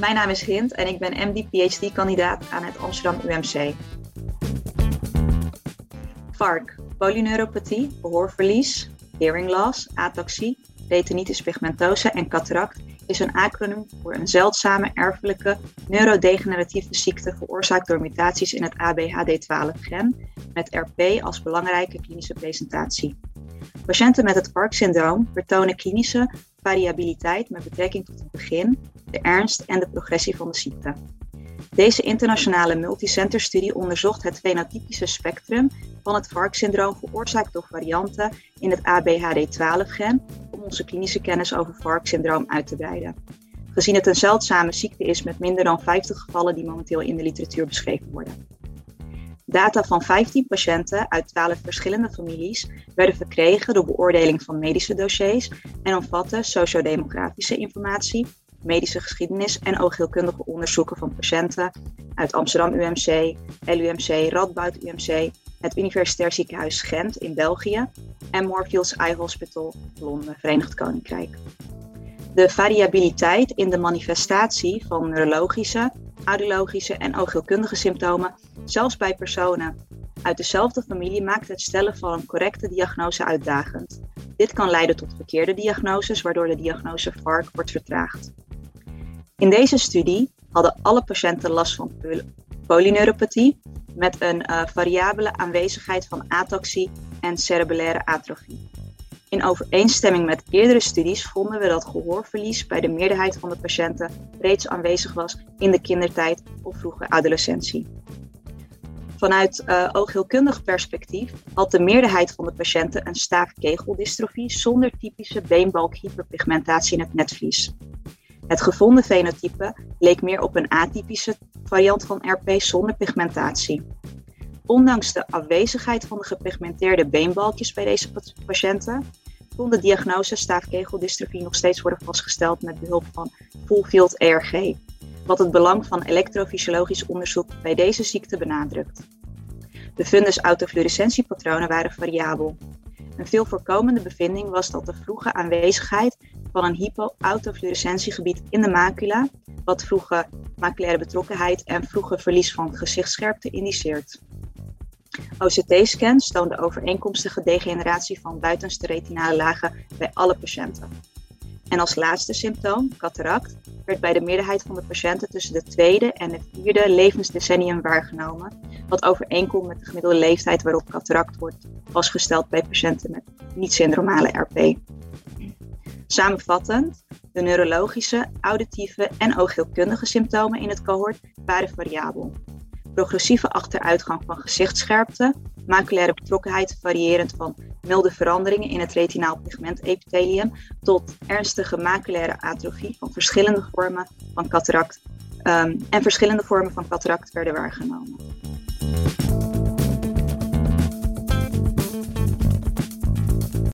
Mijn naam is Hint en ik ben MD-PhD-kandidaat aan het Amsterdam UMC. VARC, polyneuropathie, gehoorverlies, hearing loss, ataxie, retinitis pigmentosa en cataract is een acroniem voor een zeldzame erfelijke neurodegeneratieve ziekte veroorzaakt door mutaties in het ABHD12-gen met RP als belangrijke klinische presentatie. Patiënten met het VARC-syndroom vertonen klinische variabiliteit met betrekking tot het begin, de ernst en de progressie van de ziekte. Deze internationale multicenter-studie onderzocht het fenotypische spectrum van het VARC-syndroom veroorzaakt door varianten in het ABHD12-gen om onze klinische kennis over VARC-syndroom uit te breiden. Gezien het een zeldzame ziekte is met minder dan 50 gevallen die momenteel in de literatuur beschreven worden. Data van 15 patiënten uit 12 verschillende families werden verkregen door beoordeling van medische dossiers en omvatten sociodemografische informatie, medische geschiedenis en oogheelkundige onderzoeken van patiënten uit Amsterdam UMC, LUMC, Radboud UMC, het Universitair Ziekenhuis Gent in België en Moorfields Eye Hospital, Londen, Verenigd Koninkrijk. De variabiliteit in de manifestatie van neurologische, audiologische en oogheelkundige symptomen, zelfs bij personen uit dezelfde familie, maakt het stellen van een correcte diagnose uitdagend. Dit kan leiden tot verkeerde diagnoses, waardoor de diagnose VARC wordt vertraagd. In deze studie hadden alle patiënten last van polyneuropathie met een uh, variabele aanwezigheid van ataxie en cerebellaire atrofie. In overeenstemming met eerdere studies vonden we dat gehoorverlies bij de meerderheid van de patiënten reeds aanwezig was in de kindertijd of vroege adolescentie. Vanuit uh, oogheelkundig perspectief had de meerderheid van de patiënten een staafkegeldystrofie zonder typische beenbalkhyperpigmentatie in het netvlies. Het gevonden fenotype leek meer op een atypische variant van RP zonder pigmentatie. Ondanks de afwezigheid van de gepigmenteerde beenbalkjes bij deze patiënten, kon de diagnose staafkegeldystrofie nog steeds worden vastgesteld met behulp van full-field ERG, wat het belang van elektrofysiologisch onderzoek bij deze ziekte benadrukt. De fundus autofluorescentiepatronen waren variabel. Een veel voorkomende bevinding was dat de vroege aanwezigheid van een hypoautofluorescentiegebied in de macula, wat vroege maculaire betrokkenheid en vroege verlies van gezichtsscherpte indiceert. OCT-scans toonden overeenkomstige degeneratie van buitenste retinale lagen bij alle patiënten. En als laatste symptoom, cataract, werd bij de meerderheid van de patiënten tussen de tweede en het vierde levensdecennium waargenomen, wat overeenkomt met de gemiddelde leeftijd waarop cataract wordt vastgesteld bij patiënten met niet-syndromale RP. Samenvattend, de neurologische, auditieve en oogheelkundige symptomen in het cohort waren variabel. Progressieve achteruitgang van gezichtsscherpte, maculaire betrokkenheid variërend van milde veranderingen in het retinaal pigmentepithelium tot ernstige maculaire atrofie van verschillende vormen van cataract um, en verschillende vormen van cataract werden waargenomen.